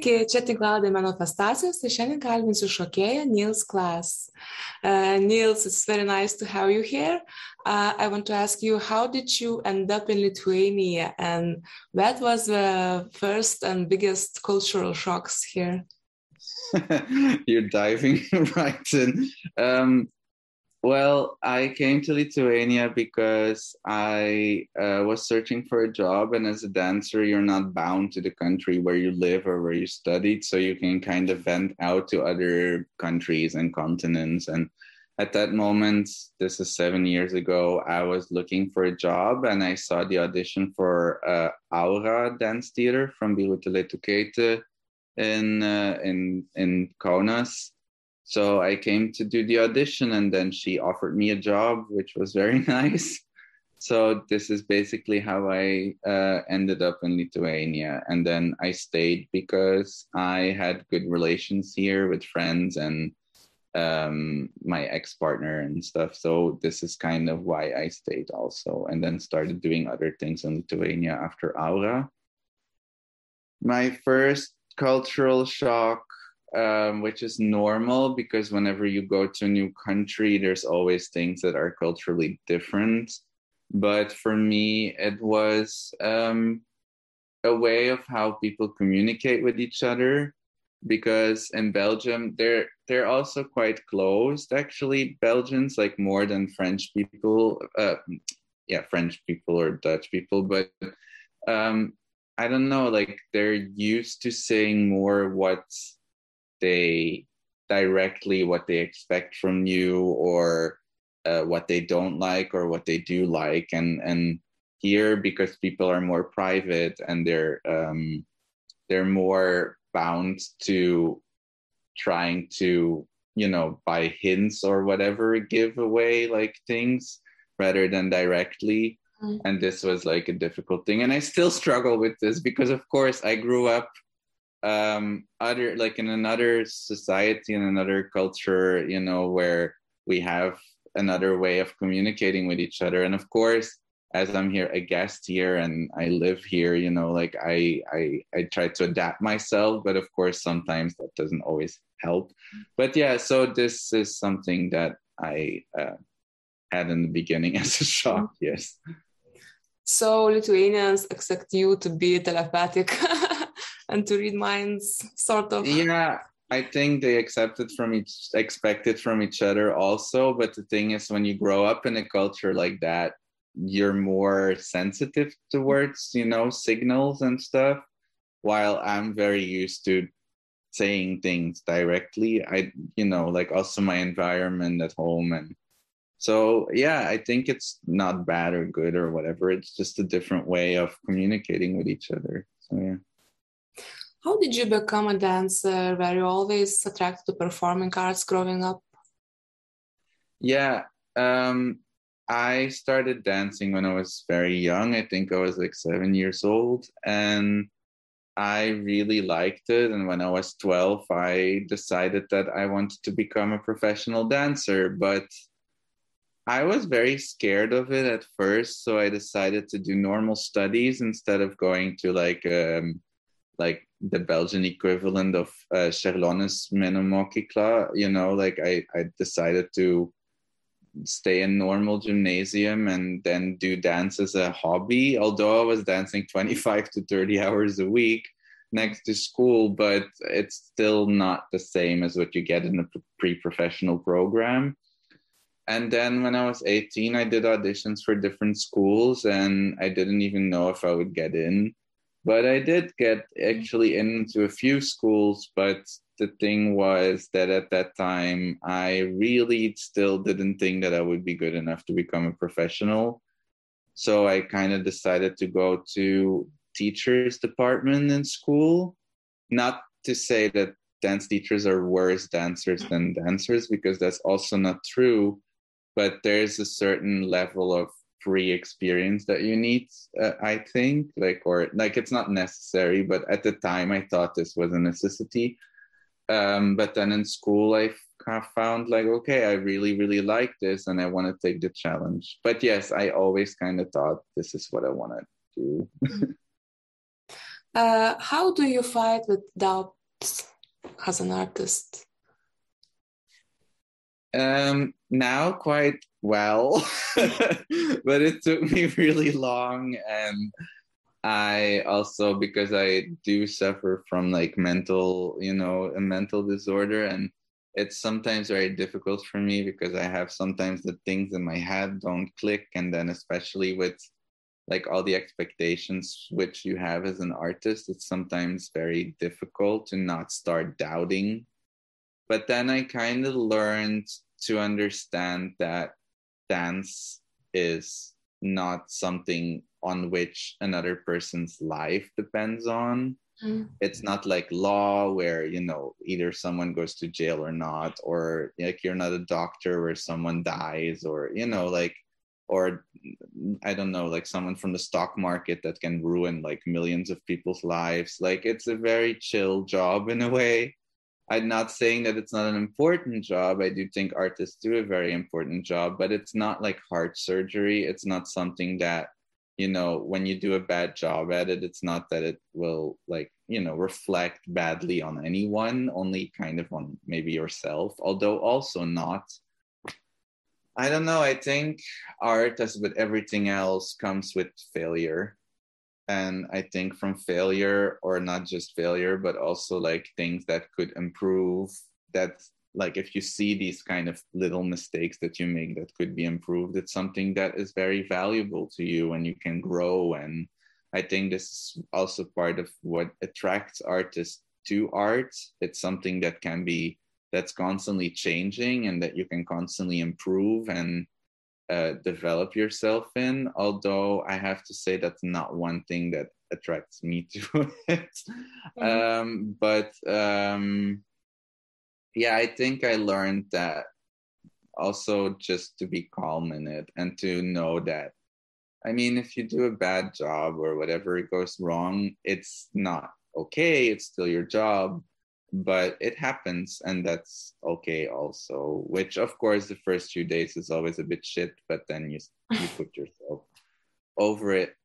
Sveiki, čia tinklalaidė Menofestacijos ir šiandien kalbinsiu šokėją Niels Claes. Uh, Niels, it's very nice to have you here. Uh, I want to ask you, how did you end up in Lithuania and what was the first and biggest cultural shocks here? You're diving right in. Um, well, I came to Lithuania because I uh, was searching for a job, and as a dancer, you're not bound to the country where you live or where you studied, so you can kind of vent out to other countries and continents. And at that moment, this is seven years ago, I was looking for a job, and I saw the audition for uh, Aura Dance Theater from Birutė Letukaitė in uh, in in Kaunas so I came to do the audition, and then she offered me a job, which was very nice. So this is basically how I uh, ended up in Lithuania, and then I stayed because I had good relations here with friends and um, my ex partner and stuff. So this is kind of why I stayed also, and then started doing other things in Lithuania after Aura. My first cultural shock um, which is normal because whenever you go to a new country, there's always things that are culturally different. But for me, it was um, a way of how people communicate with each other. Because in Belgium, they're they're also quite closed. Actually, Belgians like more than French people. Uh, yeah, French people or Dutch people, but um, I don't know. Like they're used to saying more what's they directly what they expect from you or uh, what they don't like or what they do like. And and here because people are more private and they're um, they're more bound to trying to you know by hints or whatever give away like things rather than directly. Mm. and this was like a difficult thing. And i still struggle with this because of course i grew up um other like in another society in another culture you know where we have another way of communicating with each other. And of course as i'm here a guest here and i live here you know like i i i try to adapt myself but of course sometimes that doesn't always help. But yeah so this is something that i uh, had in the beginning as a shock yes. So lithuanians expect you to be telepathic and to read minds sort of. Yeah i think they accept it from each expect it from each other also but the thing is when you grow up in a culture like that you're more sensitive towards you know signals and stuff. While i'm very used to saying things directly i you know like also my environment at home and so yeah i think it's not bad or good or whatever. It's just a different way of communicating with each other. So yeah how did you become a dancer? Were you always attracted to performing arts growing up? Yeah, um, I started dancing when I was very young. I think I was like seven years old, and I really liked it. And when I was 12, I decided that I wanted to become a professional dancer. But I was very scared of it at first. So I decided to do normal studies instead of going to like, um, like the Belgian equivalent of uh, Čiurlionio menų mokykla. You know, like I, I decided to stay in normal gymnasium and then do dance as a hobby. Although I was dancing 25 to 30 hours a week next to school, but it's still not the same as what you get in a pre-professional program. And then when I was 18, I did auditions for different schools and I didn't even know if I would get in but I did get mm-hmm. actually into a few schools. But the thing was that at that time, I really still didn't think that I would be good enough to become a professional. So I kind of decided to go to teachers department in school. Not to say that dance teachers are worse dancers than dancers, because that's also not true. But there's a certain level of free experience that you need uh, i think like or like it's not necessary but at the time i thought this was a necessity. Um, but then in school i kind of found like okay i really really like this and i want to take the challenge. But yes i always kind of thought this is what i want to do. Uh, how do you fight with doubts as an artist? Um, now quite well, but it took me really long, and I also because I do suffer from like mental, you know, a mental disorder, and it's sometimes very difficult for me because I have sometimes the things in my head don't click, and then especially with like all the expectations which you have as an artist, it's sometimes very difficult to not start doubting. But then I kind of learned to understand that dance is not something on which another person's life depends on. Mm. It's not like law where, you know, either someone goes to jail or not, or like you're not a doctor where someone dies, or, you know, like or I don't know, like someone from the stock market that can ruin like millions of people's lives. Like it's a very chill job in a way. I'm not saying that it's not an important job. I do think artists do a very important job, but it's not like heart surgery. It's not something that, you know, when you do a bad job at it, it's not that it will like, you know, reflect badly on anyone, only kind of on maybe yourself, although also not I don't know. I think art, as with everything else, comes with failure. And I think from failure, or not just failure, but also like things that could improve, that like if you see these kind of little mistakes that you make that could be improved, it's something that is very valuable to you and you can grow. And I think this is also part of what attracts artists to art. It's something that can be that's constantly changing and that you can constantly improve and uh, develop yourself in. Although I have to say that's not one thing that attracts me to it. Mm-hmm. Um, but um, yeah, I think I learned that also just to be calm in it and to know that. I mean, if you do a bad job or whatever it goes wrong, it's not okay. It's still your job but it happens and that's okay also which of course the first few days is always a bit shit but then you you put yourself over it.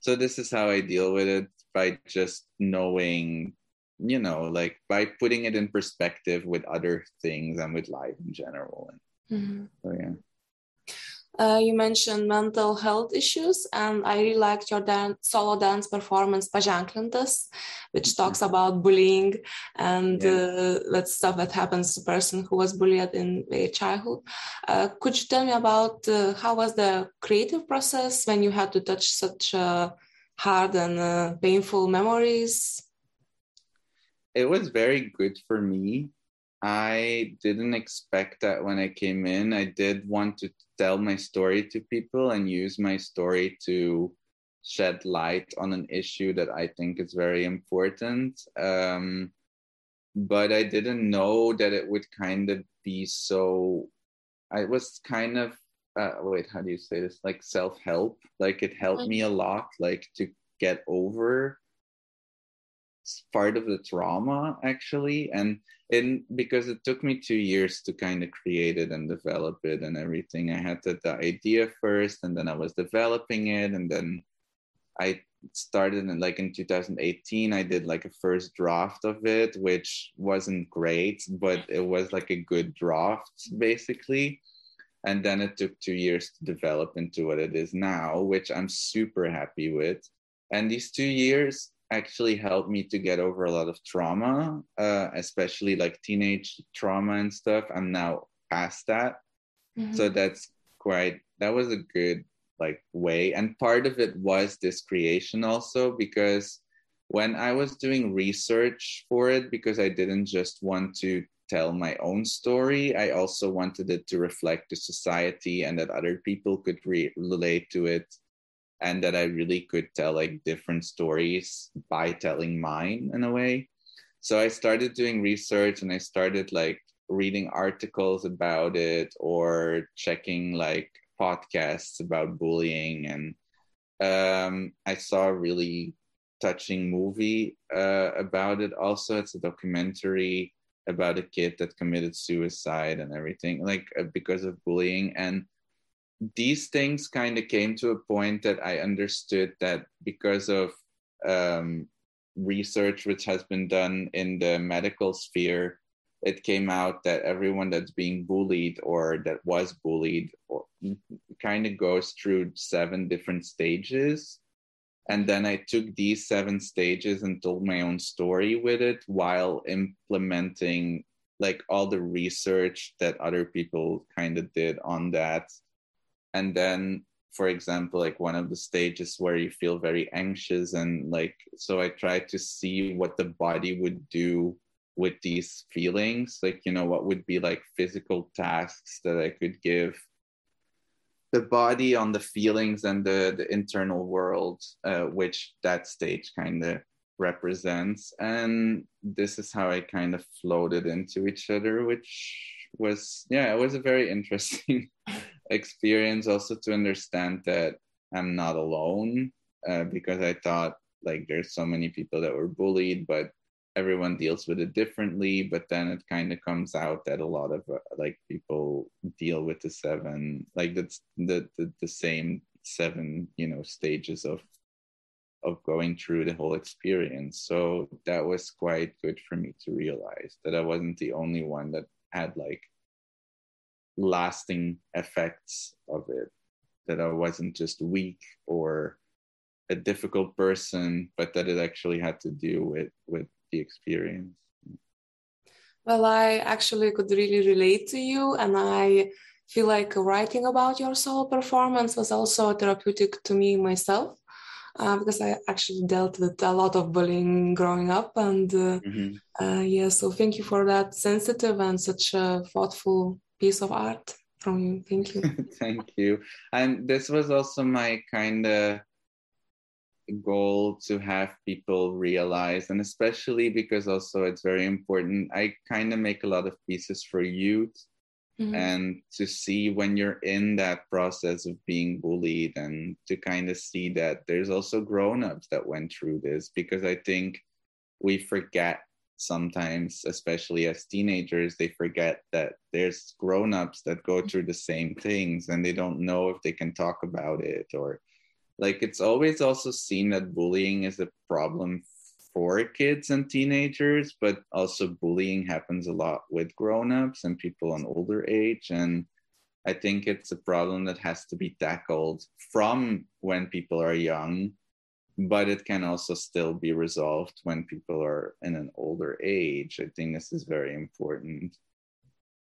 So this is how i deal with it by just knowing you know like by putting it in perspective with other things and with life in general. And mm-hmm. so yeah uh, you mentioned mental health issues, and I really liked your dan- solo dance performance, Paženklintas, which mm-hmm. talks about bullying and yeah. uh, that stuff that happens to a person who was bullied in their childhood. Uh, could you tell me about uh, how was the creative process when you had to touch such uh, hard and uh, painful memories? It was very good for me. I didn't expect that when I came in. I did want to tell my story to people and use my story to shed light on an issue that I think is very important. Um, but I didn't know that it would kind of be so. I was kind of uh, wait, how do you say this? Like self help. Like it helped me a lot, like to get over part of the trauma actually. And and because it took me two years to kind of create it and develop it and everything i had the, the idea first and then i was developing it. And then i started in like in 2018 i did like a first draft of it which wasn't great but it was like a good draft basically. And then it took two years to develop into what it is now which i'm super happy with. And these two years actually helped me to get over a lot of trauma, uh, especially like teenage trauma and stuff. I'm now past that. Mm-hmm. So that's quite, that was a good like way. And part of it was this creation also because when I was doing research for it, because I didn't just want to tell my own story, I also wanted it to reflect the society and that other people could re- relate to it and that I really could tell like different stories by telling mine in a way. So I started doing research and I started like reading articles about it or checking like podcasts about bullying and um, I saw a really touching movie uh, about it also it's a documentary about a kid that committed suicide and everything like uh, because of bullying and these things kind of came to a point that I understood that because of um, research which has been done in the medical sphere it came out that everyone that's being bullied or that was bullied or kind of goes through seven different stages. And then i took these seven stages and told my own story with it while implementing like all the research that other people kind of did on that and then for example like one of the stages where you feel very anxious and like so i tried to see what the body would do with these feelings. Like you know what would be like physical tasks that i could give the body on the feelings and the, the internal world uh, which that stage kind of represents. And this is how i kind of floated into each other which was yeah it was a very interesting experience also to understand that i'm not alone uh, because i thought like there's so many people that were bullied but everyone deals with it differently. But then it kind of comes out that a lot of uh, like people deal with the seven like that's the, the the same seven you know stages of of going through the whole experience. So that was quite good for me to realize that i wasn't the only one that had like lasting effects of it that i wasn't just weak or a difficult person but that it actually had to do with with the experience well i actually could really relate to you and i feel like writing about your solo performance was also therapeutic to me myself uh, because I actually dealt with a lot of bullying growing up. And uh, mm-hmm. uh, yeah, so thank you for that sensitive and such a thoughtful piece of art from you. Thank you. thank you. And this was also my kind of goal to have people realize and especially because also it's very important i kind of make a lot of pieces for youth mm-hmm. and to see when you're in that process of being bullied and to kind of see that there's also grown-ups that went through this because i think we forget sometimes especially as teenagers they forget that there's grown-ups that go through the same things and they don't know if they can talk about it or like it's always also seen that bullying is a problem for kids and teenagers but also bullying happens a lot with grown-ups and people on older age. And i think it's a problem that has to be tackled from when people are young but it can also still be resolved when people are in an older age. I think this is very important.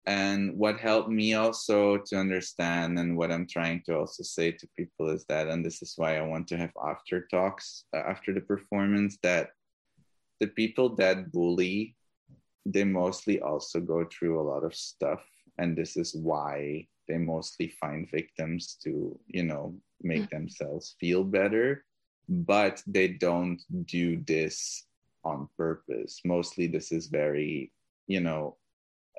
And what helped me also to understand and what i'm trying to also say to people is that and this is why i want to have after talks uh, after the performance that the people that bully they mostly also go through a lot of stuff. And this is why they mostly find victims to you know make mm-hmm. themselves feel better but they don't do this on purpose. Mostly this is very you know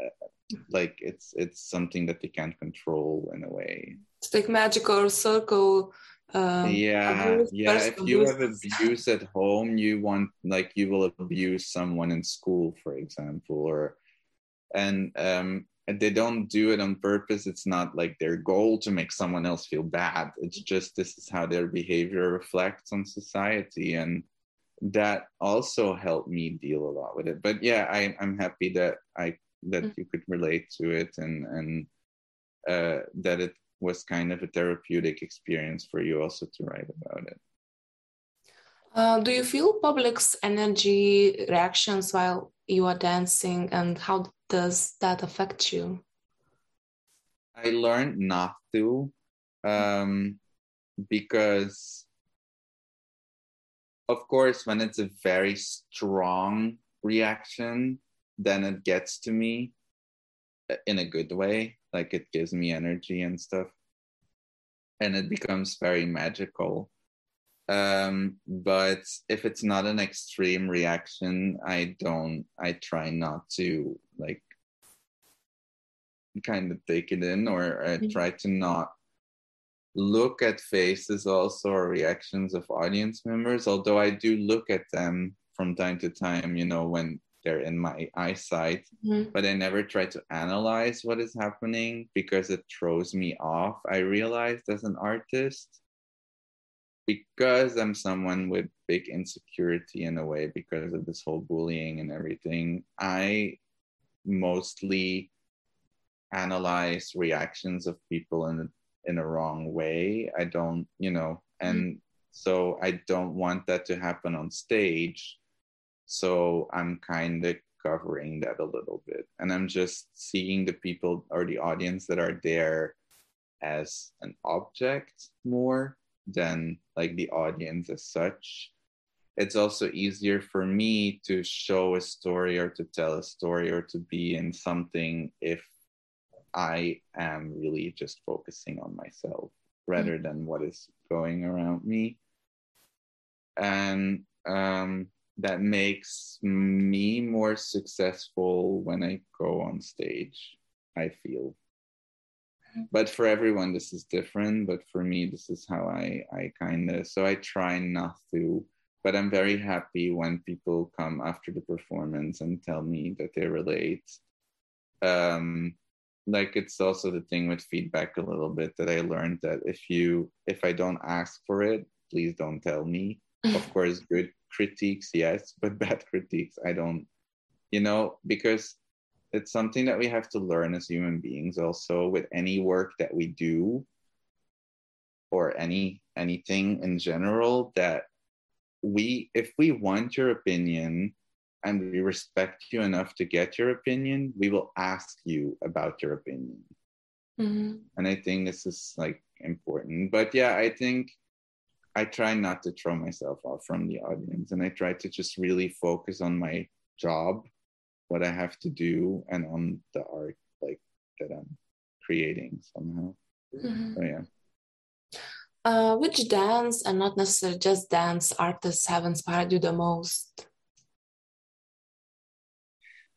uh, like it's it's something that they can't control in a way. It's like magical circle um, yeah yeah if you have abuse at home you want like you will abuse someone in school for example or and um they don't do it on purpose it's not like their goal to make someone else feel bad it's just this is how their behavior reflects on society and that also helped me deal a lot with it but yeah I, i'm happy that i that mm-hmm. you could relate to it and and uh, that it was kind of a therapeutic experience for you also to write about it. Uh, do you feel public's energy reactions while you are dancing, and how does that affect you? I learned not to, um, because, of course, when it's a very strong reaction, then it gets to me uh, in a good way like it gives me energy and stuff and it becomes very magical um but if it's not an extreme reaction i don't i try not to like kind of take it in or i mm-hmm. try to not look at faces also or reactions of audience members although i do look at them from time to time you know when they're in my eyesight mm-hmm. but i never try to analyze what is happening because it throws me off i realized as an artist because I'm someone with big insecurity in a way because of this whole bullying and everything, I mostly analyze reactions of people in a, in a wrong way. I don't, you know, and mm-hmm. so I don't want that to happen on stage. So I'm kind of covering that a little bit. And I'm just seeing the people or the audience that are there as an object more than like the audience as such. It's also easier for me to show a story or to tell a story or to be in something if I am really just focusing on myself rather mm-hmm. than what is going around me. And um, that makes me more successful when I go on stage, I feel. But for everyone, this is different. But for me, this is how I, I kind of, so I try not to. But I'm very happy when people come after the performance and tell me that they relate. Um, like it's also the thing with feedback a little bit that I learned that if you, if I don't ask for it, please don't tell me. of course, good critiques, yes, but bad critiques, I don't, you know, because it's something that we have to learn as human beings also with any work that we do or any anything in general that we if we want your opinion and we respect you enough to get your opinion we will ask you about your opinion mm-hmm. and i think this is like important but yeah i think I try not to throw myself off from the audience and I try to just really focus on my job, what I have to do, and on the art like that I'm creating somehow. Mm-hmm. So yeah. Uh, which dance and not necessarily just dance artists have inspired you the most?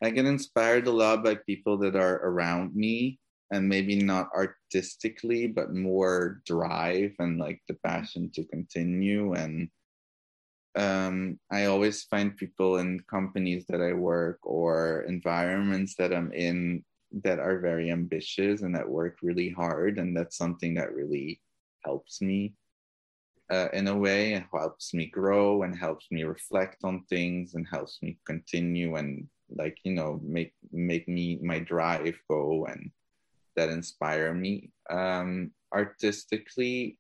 I get inspired a lot by people that are around me and maybe not artistically but more drive and like the passion to continue and um, i always find people in companies that i work or environments that i'm in that are very ambitious and that work really hard and that's something that really helps me uh, in a way it helps me grow and helps me reflect on things and helps me continue and like you know make make me my drive go and that inspire me. Um, artistically,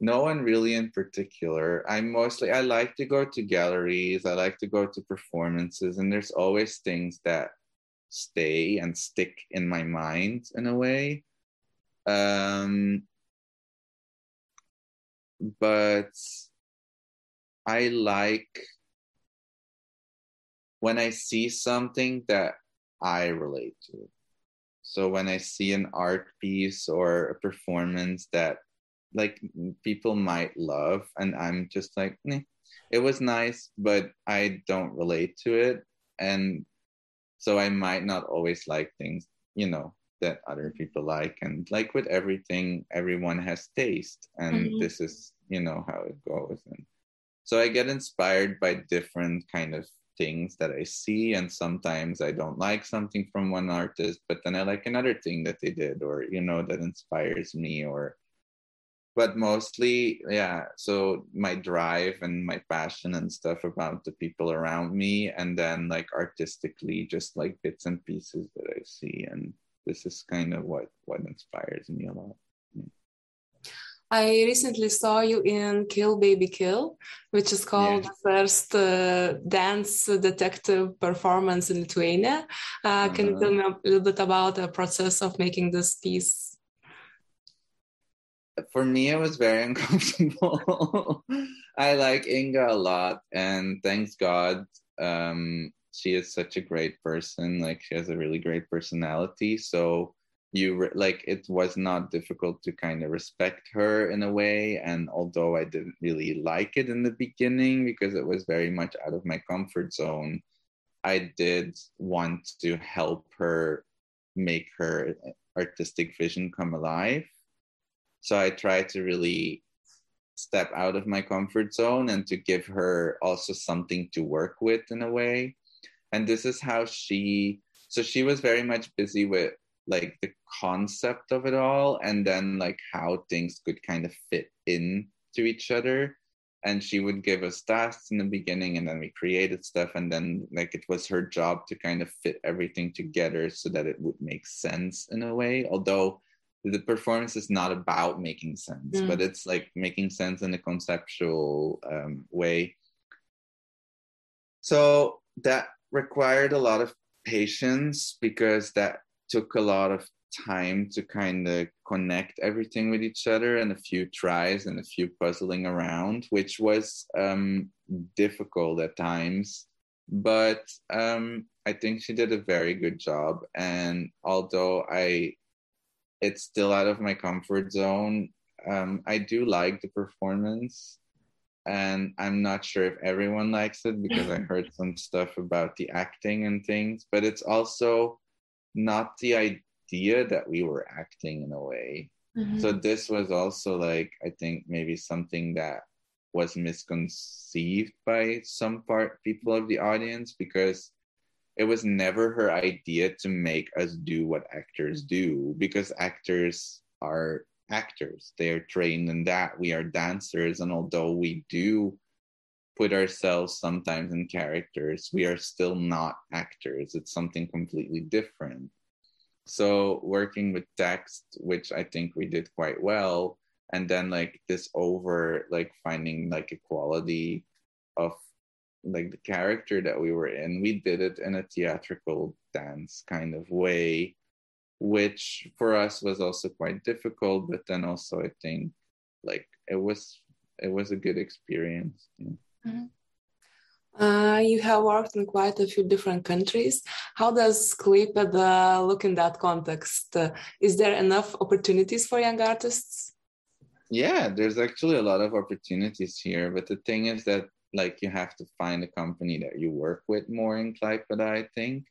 no one really in particular. I mostly I like to go to galleries. I like to go to performances, and there's always things that stay and stick in my mind in a way. Um, but I like when I see something that I relate to. So when I see an art piece or a performance that like people might love, and I'm just like, it was nice, but I don't relate to it, and so I might not always like things, you know, that other people like, and like with everything, everyone has taste, and mm-hmm. this is you know how it goes, and so I get inspired by different kind of things that I see, and sometimes I don't like something from one artist, but then I like another thing that they did, or you know, that inspires me, or but mostly, yeah. So my drive and my passion and stuff about the people around me, and then like artistically, just like bits and pieces that I see, and this is kind of what what inspires me a lot. I recently saw you in Kill Baby Kill, which is called yeah. the first uh, dance detective performance in Lithuania. Uh, uh-huh. Can you tell me a little bit about the process of making this piece? For me, it was very uncomfortable. I like Inga a lot, and thanks God, um, she is such a great person. Like, she has a really great personality. So, you re- like it was not difficult to kind of respect her in a way and although i didn't really like it in the beginning because it was very much out of my comfort zone i did want to help her make her artistic vision come alive so i tried to really step out of my comfort zone and to give her also something to work with in a way. And this is how she so she was very much busy with like the concept of it all and then like how things could kind of fit in to each other. And she would give us tasks in the beginning and then we created stuff and then like it was her job to kind of fit everything together so that it would make sense in a way. Although the performance is not about making sense mm. but it's like making sense in a conceptual um, way so that required a lot of patience because that took a lot of time to kind of connect everything with each other and a few tries and a few puzzling around, which was um, difficult at times. But um, I think she did a very good job. And although I, it's still out of my comfort zone, um, I do like the performance. And I'm not sure if everyone likes it because I heard some stuff about the acting and things, but it's also not the idea that we were acting in a way. Mm-hmm. So this was also like I think maybe something that was misconceived by some part people of the audience because it was never her idea to make us do what actors do because actors are actors. They are trained in that. We are dancers and although we do put ourselves sometimes in characters we are still not actors. It's something completely different. So working with text which i think we did quite well and then like this over like finding like equality of like the character that we were in we did it in a theatrical dance kind of way which for us was also quite difficult but then also i think like it was it was a good experience yeah. mm-hmm. Uh, you have worked in quite a few different countries. How does Klaipėda look in that context? Uh, is there enough opportunities for young artists? Yeah, there's actually a lot of opportunities here. But the thing is that like you have to find a company that you work with more in Klaipėda, I think.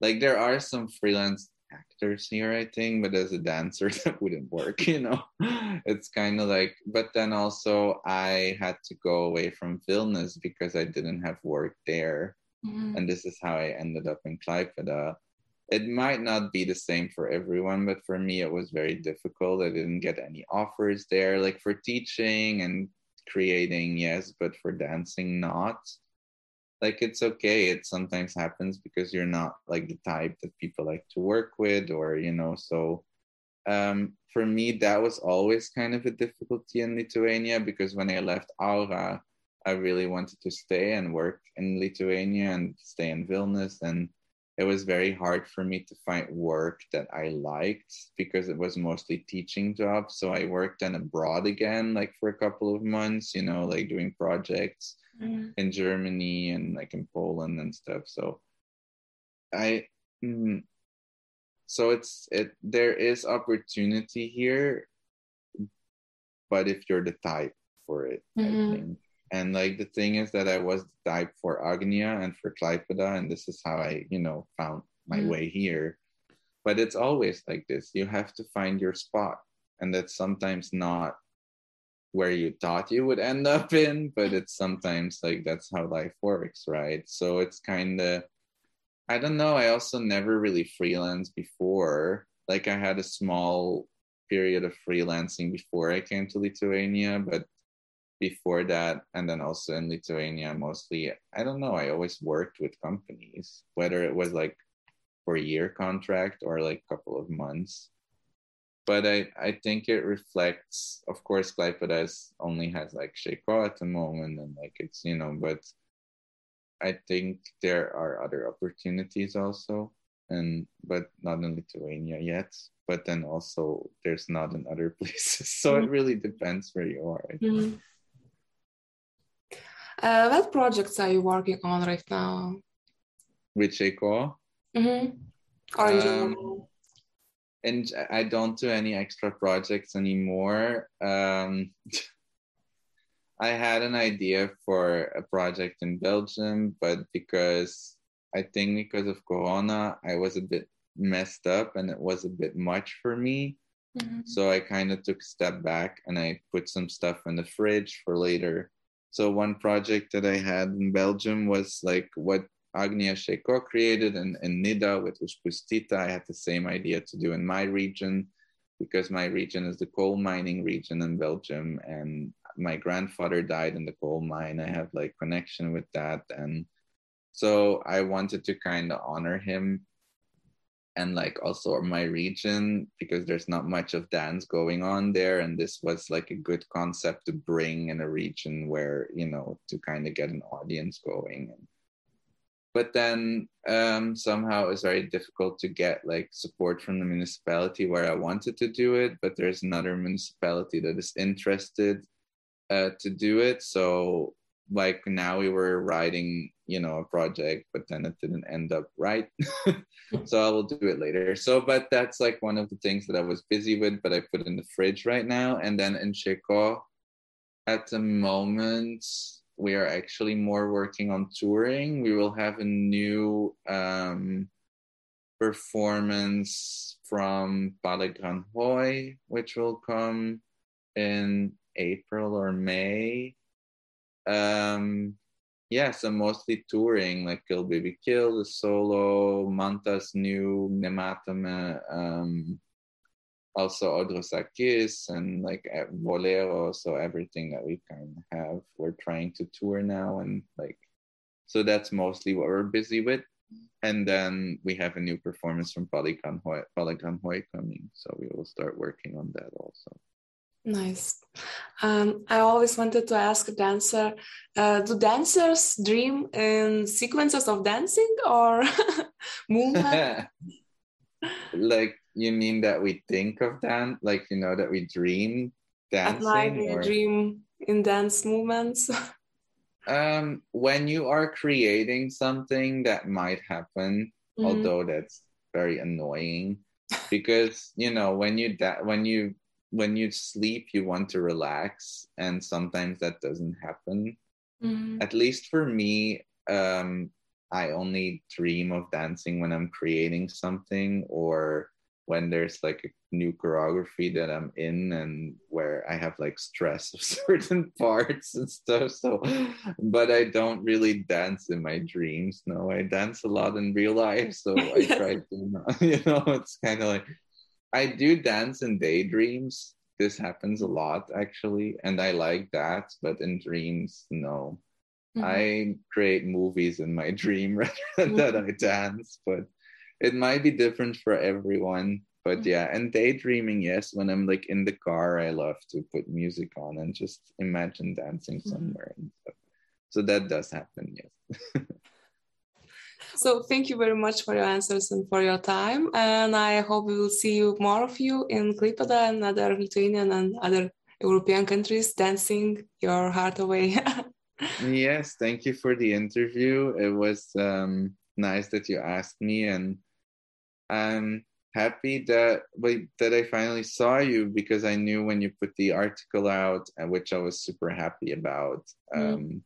Like there are some freelance actors here, I think, but as a dancer, that wouldn't work, you know? It's kind of like, but then also I had to go away from Vilnius because I didn't have work there. Mm-hmm. And this is how I ended up in Klaipėda. It might not be the same for everyone, but for me, it was very difficult. I didn't get any offers there, like for teaching and creating, yes, but for dancing, not. Like it's okay. It sometimes happens because you're not like the type that people like to work with or you know so um, for me that was always kind of a difficulty in lithuania because when i left aura i really wanted to stay and work in lithuania and stay in vilnius and it was very hard for me to find work that i liked because it was mostly teaching jobs so i worked then abroad again like for a couple of months you know like doing projects mm. in Germany and like in Poland and stuff. So I mm, so it's it there is opportunity here, but if you're the type for it, mm-hmm. I think. And like the thing is that I was the type for Agnija and for Klaipėda, and this is how I, you know, found my mm-hmm. way here. But it's always like this. You have to find your spot. And that's sometimes not where you thought you would end up in, but it's sometimes like that's how life works, right? So it's kind of, I don't know. I also never really freelanced before. Like I had a small period of freelancing before I came to Lithuania, but before that, and then also in Lithuania, mostly, I don't know. I always worked with companies, whether it was like for a year contract or like a couple of months but I, I think it reflects, of course, Klaipėda only has like Šeiko at the moment, and like it's you know, but I think there are other opportunities also, and but not in Lithuania yet. But then also there's not in other places, so mm-hmm. it really depends where you are. Mm-hmm. Uh, what projects are you working on right now? With Šeiko? Mm-hmm. Or um, and I don't do any extra projects anymore. Um, I had an idea for a project in Belgium, but because I think because of Corona, I was a bit messed up and it was a bit much for me. Mm-hmm. So I kind of took a step back and I put some stuff in the fridge for later. So one project that I had in Belgium was like what Agnija Šeiko created in, in Nida with Uspustita. I had the same idea to do in my region because my region is the coal mining region in Belgium. And my grandfather died in the coal mine. I have like connection with that, and so I wanted to kind of honor him and like also my region because there's not much of dance going on there and this was like a good concept to bring in a region where you know to kind of get an audience going but then um, somehow it was very difficult to get like support from the municipality where I wanted to do it, but there's another municipality that is interested uh, to do it. So like now we were writing, you know, a project, but then it didn't end up right. so I will do it later. So, but that's like one of the things that I was busy with, but I put in the fridge right now. And then in Šeiko, at the moment, we are actually more working on touring. We will have a new um, performance from Ballet Grand Hoy, which will come in April or May. Um, yeah, so mostly touring, like Kill Baby Kill, the solo, Manta's new, Nematame, um, also Odrosakis and like Bolero, so everything that we kind of have, we're trying to tour now, and like, so that's mostly what we're busy with. And then we have a new performance from Polygon Polygon Hoy coming, so we will start working on that also. Nice. Um, I always wanted to ask a dancer uh, do dancers dream in sequences of dancing or movement? like you mean that we think of dance, like you know that we dream dancing? At we dream in dance movements. um, when you are creating something that might happen, mm-hmm. although that's very annoying, because you know when you da- when you when you sleep, you want to relax, and sometimes that doesn't happen. Mm-hmm. At least for me, um, I only dream of dancing when I'm creating something or when there's like a new choreography that I'm in and where I have like stress of certain parts and stuff. So, but I don't really dance in my dreams. No, I dance a lot in real life. So I try to, you know, it's kind of like I do dance in daydreams. This happens a lot actually, and I like that. But in dreams, no. Mm-hmm. I create movies in my dream rather than that I dance, but it might be different for everyone but mm-hmm. yeah and daydreaming yes when i'm like in the car i love to put music on and just imagine dancing mm-hmm. somewhere mm-hmm. so that does happen yes so thank you very much for your answers and for your time and i hope we will see you more of you in Klaipėda and other lithuanian and other european countries dancing your heart away yes thank you for the interview it was um, nice that you asked me and I'm happy that that I finally saw you because I knew when you put the article out, uh, which I was super happy about. Mm.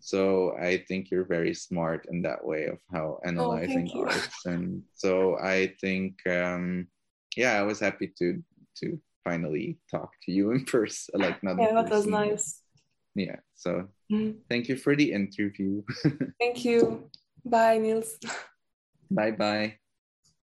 So I think you're very smart in that way of how oh, analyzing oh, arts, and so I think, um, yeah, I was happy to to finally talk to you in person, like not. Yeah, that was nice. Yeah, so mm. thank you for the interview. thank you. Bye, Niels. Bye bye.